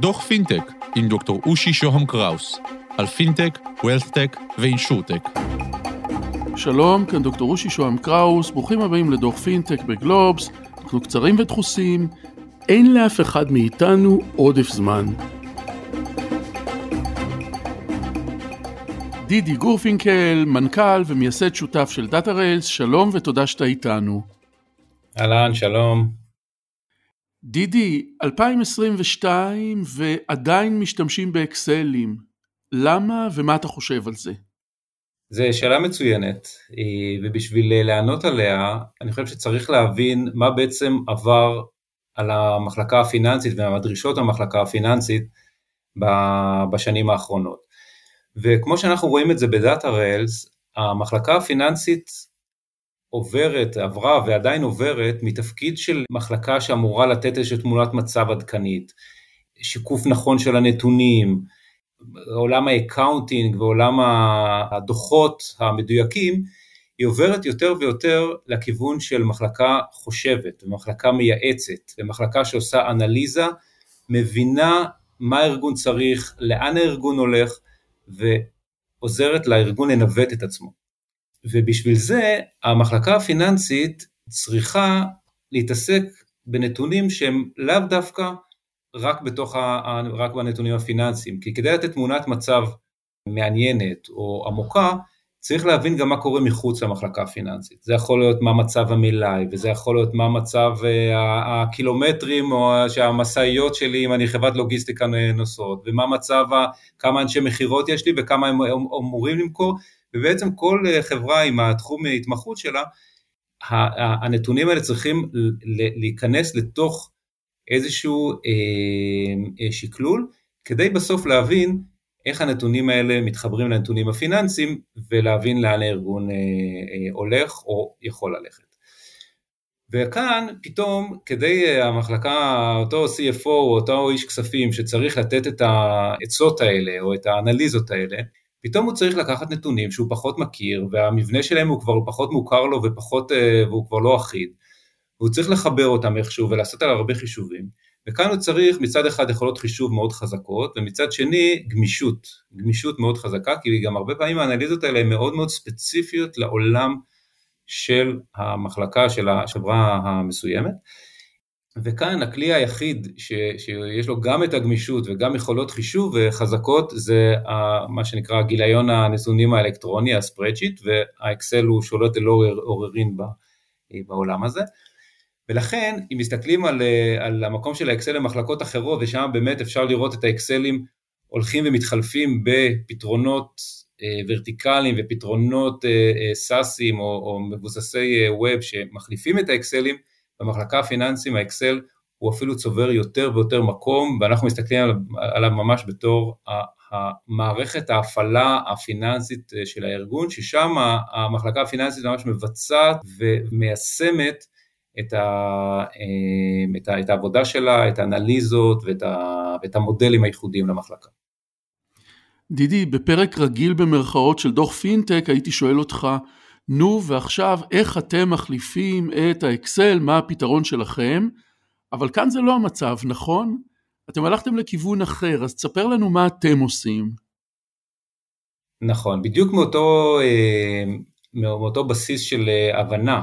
דוח פינטק עם דוקטור אושי שוהם קראוס על פינטק, WealthTech ו InsurTech. שלום, כאן דוקטור אושי שוהם קראוס, ברוכים הבאים לדוח פינטק בגלובס, אנחנו קצרים ודחוסים, אין לאף אחד מאיתנו עודף זמן. דידי גורפינקל, מנכ"ל ומייסד שותף של Datarails, שלום ותודה שאתה איתנו. אהלן, שלום. דידי, 2022 ועדיין משתמשים באקסלים. למה ומה אתה חושב על זה? זו שאלה מצוינת, אה, ובשביל אה, לענות עליה, אני חושב שצריך להבין מה בעצם עבר על המחלקה הפיננסית והדרישות המחלקה הפיננסית בשנים האחרונות. וכמו שאנחנו רואים את זה בדאטה ריילס, המחלקה הפיננסית עוברת, עברה ועדיין עוברת מתפקיד של מחלקה שאמורה לתת איזושהי תמונת מצב עדכנית, שיקוף נכון של הנתונים, עולם ה accounting ועולם הדוחות המדויקים, היא עוברת יותר ויותר לכיוון של מחלקה חושבת ומחלקה מייעצת ומחלקה שעושה אנליזה, מבינה מה הארגון צריך, לאן הארגון הולך ועוזרת לארגון לנווט את עצמו. ובשביל זה המחלקה הפיננסית צריכה להתעסק בנתונים שהם לאו דווקא רק בתוך ה, רק בנתונים הפיננסיים, כי כדי לתת תמונת מצב מעניינת או עמוקה, צריך להבין גם מה קורה מחוץ למחלקה הפיננסית. זה יכול להיות מה מצב המלאי, וזה יכול להיות מה מצב אה, הקילומטרים או שהמשאיות שלי, אם אני חברת לוגיסטיקה נוסעות, ומה מצב, כמה אנשי מכירות יש לי וכמה הם אמורים למכור, ובעצם כל אה, חברה עם התחום ההתמחות שלה, הנתונים האלה צריכים להיכנס לתוך איזשהו אה, אה, שקלול, כדי בסוף להבין איך הנתונים האלה מתחברים לנתונים הפיננסיים ולהבין לאן הארגון הולך או יכול ללכת. וכאן פתאום כדי המחלקה, אותו CFO או אותו איש כספים שצריך לתת את העצות האלה או את האנליזות האלה, פתאום הוא צריך לקחת נתונים שהוא פחות מכיר והמבנה שלהם הוא כבר פחות מוכר לו ופחות, אה, והוא כבר לא אחיד. והוא צריך לחבר אותם איכשהו ולעשות עליו הרבה חישובים. וכאן הוא צריך מצד אחד יכולות חישוב מאוד חזקות ומצד שני גמישות, גמישות מאוד חזקה כי גם הרבה פעמים האנליזות האלה הן מאוד מאוד ספציפיות לעולם של המחלקה של החברה המסוימת וכאן הכלי היחיד ש, שיש לו גם את הגמישות וגם יכולות חישוב חזקות זה מה שנקרא גיליון הנתונים האלקטרוני, הספרדשיט, והאקסל הוא שולט ללא עוררין בעולם הזה. ולכן אם מסתכלים על, על המקום של האקסל למחלקות אחרות ושם באמת אפשר לראות את האקסלים הולכים ומתחלפים בפתרונות אה, ורטיקליים ופתרונות סאסים אה, אה, או, או מבוססי ווב שמחליפים את האקסלים, במחלקה הפיננסים האקסל הוא אפילו צובר יותר ויותר מקום ואנחנו מסתכלים עליו ממש בתור המערכת ההפעלה הפיננסית אה, של הארגון, ששם המחלקה הפיננסית ממש מבצעת ומיישמת את, ה, אה, את, ה, את העבודה שלה, את האנליזות ואת, ה, ואת המודלים הייחודיים למחלקה. דידי, בפרק רגיל במרכאות של דוח פינטק הייתי שואל אותך נו ועכשיו איך אתם מחליפים את האקסל, מה הפתרון שלכם, אבל כאן זה לא המצב, נכון? אתם הלכתם לכיוון אחר, אז תספר לנו מה אתם עושים. נכון, בדיוק מאותו, אה, מאותו בסיס של אה, הבנה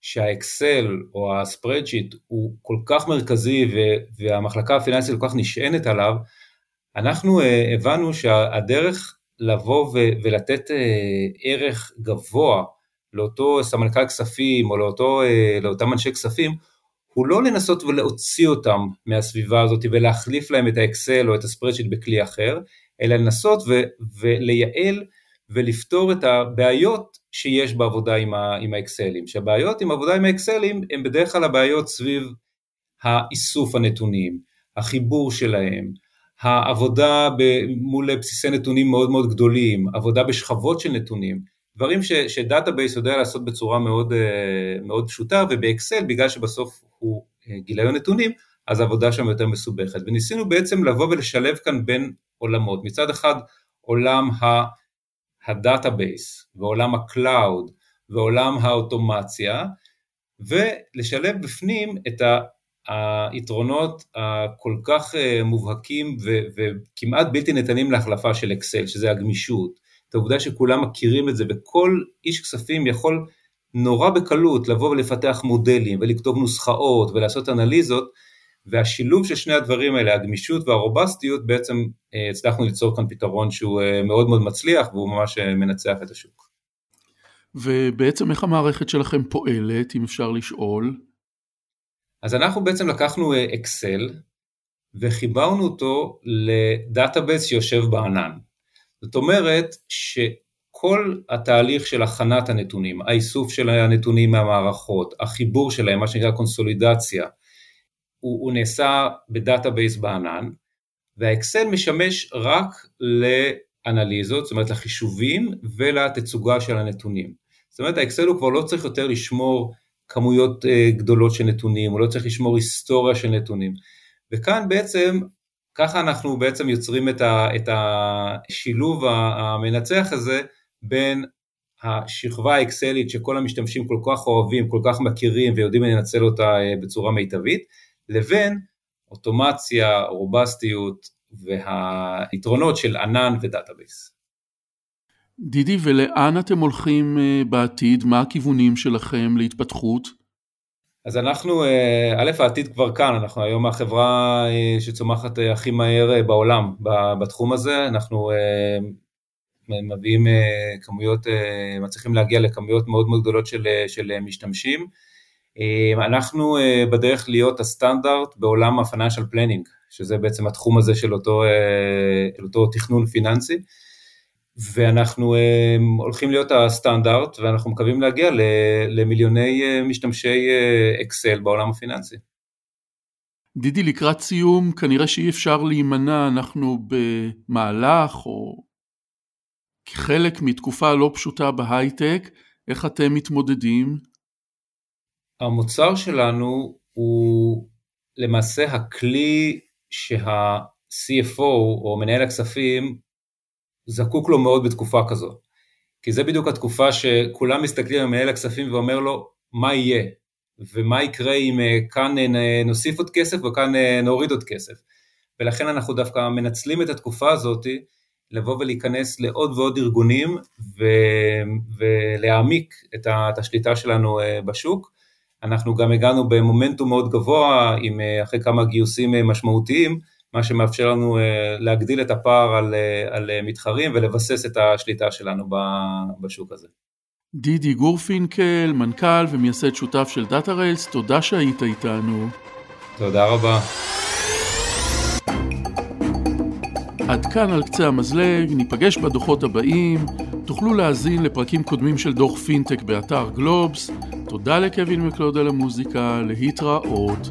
שהאקסל או הספרדשיט הוא כל כך מרכזי והמחלקה הפיננסית כל כך נשענת עליו, אנחנו אה, הבנו שהדרך לבוא ו- ולתת אה, ערך גבוה לאותו סמנכ"ל כספים או לאותו, אה, לאותם אנשי כספים, הוא לא לנסות ולהוציא אותם מהסביבה הזאת ולהחליף להם את האקסל או את הספרדשיט בכלי אחר, אלא לנסות ו- ולייעל ולפתור את הבעיות שיש בעבודה עם, ה- עם האקסלים. שהבעיות עם עבודה עם האקסלים הן בדרך כלל הבעיות סביב האיסוף הנתונים, החיבור שלהם, העבודה מול בסיסי נתונים מאוד מאוד גדולים, עבודה בשכבות של נתונים, דברים ש, ש database יודע לעשות בצורה מאוד, אה, מאוד פשוטה ובאקסל בגלל שבסוף הוא אה, גיליון נתונים אז העבודה שם יותר מסובכת. וניסינו בעצם לבוא ולשלב כאן בין עולמות, מצד אחד עולם ה database ועולם ה cloud ועולם האוטומציה ולשלב בפנים את היתרונות הכל כך מובהקים וכמעט בלתי ניתנים להחלפה של אקסל, שזה הגמישות, את העובדה שכולם מכירים את זה וכל איש כספים יכול נורא בקלות לבוא ולפתח מודלים ולכתוב נוסחאות ולעשות אנליזות והשילוב של שני הדברים האלה, הגמישות והרובסטיות, בעצם אה, הצלחנו ליצור כאן פתרון שהוא אה, מאוד מאוד מצליח והוא ממש אה, מנצח את השוק. ובעצם איך המערכת שלכם פועלת, אם אפשר לשאול? אז אנחנו בעצם לקחנו אקסל וחיברנו אותו ל database שיושב בענן. זאת אומרת שכל התהליך של הכנת הנתונים, האיסוף של הנתונים מהמערכות, החיבור שלהם, מה שנקרא קונסולידציה, הוא, הוא נעשה ב database בענן, והאקסל משמש רק לאנליזות, זאת אומרת לחישובים ולתצוגה של הנתונים. זאת אומרת האקסל הוא כבר לא צריך יותר לשמור כמויות uh, גדולות של נתונים, הוא לא צריך לשמור היסטוריה של נתונים. וכאן בעצם, ככה אנחנו בעצם יוצרים את, ה, את השילוב המנצח הזה בין השכבה האקסלית שכל המשתמשים כל כך אוהבים, כל כך מכירים ויודעים לנצל אותה אה, בצורה מיטבית, לבין אוטומציה, רובסטיות והיתרונות של ענן ו database. דידי, ולאן אתם הולכים אה, בעתיד? מה הכיוונים שלכם להתפתחות? אז אנחנו, אה, א', העתיד כבר כאן, אנחנו היום החברה אה, שצומחת הכי מהר בעולם בתחום הזה, אנחנו מביאים כמויות, מצליחים להגיע לכמויות מאוד מאוד גדולות של, של משתמשים. אנחנו בדרך להיות הסטנדרט בעולם ה-financial planning, שזה בעצם התחום הזה של אותו, אותו תכנון פיננסי, ואנחנו הולכים להיות הסטנדרט ואנחנו מקווים להגיע למיליוני משתמשי אקסל בעולם הפיננסי. דידי, לקראת סיום, כנראה שאי אפשר להימנע, אנחנו במהלך או כחלק מתקופה לא פשוטה בהייטק, איך אתם מתמודדים? המוצר שלנו הוא למעשה הכלי שה-CFO או מנהל הכספים זקוק לו מאוד בתקופה כזו. כי זה בדיוק התקופה שכולם מסתכלים על מנהל הכספים ואומר לו מה יהיה ומה יקרה אם אה, כאן אה, נוסיף עוד כסף וכאן אה, נוריד עוד כסף. ולכן אנחנו דווקא מנצלים את התקופה הזאת לבוא ולהיכנס לעוד ועוד ארגונים ו... ולהעמיק את השליטה שלנו בשוק. אנחנו גם הגענו במומנטום מאוד גבוה, עם, אחרי כמה גיוסים משמעותיים, מה שמאפשר לנו אה, להגדיל את הפער על, על מתחרים ולבסס את השליטה שלנו בשוק הזה. דידי גורפינקל, מנכ"ל ומייסד שותף של Datarails, תודה שהיית איתנו. תודה רבה. עד כאן על קצה המזלג, ניפגש בדוחות הבאים, תוכלו להאזין לפרקים קודמים של דוח פינטק באתר גלובס. תודה לקווין מקלוד על המוזיקה, להתראות.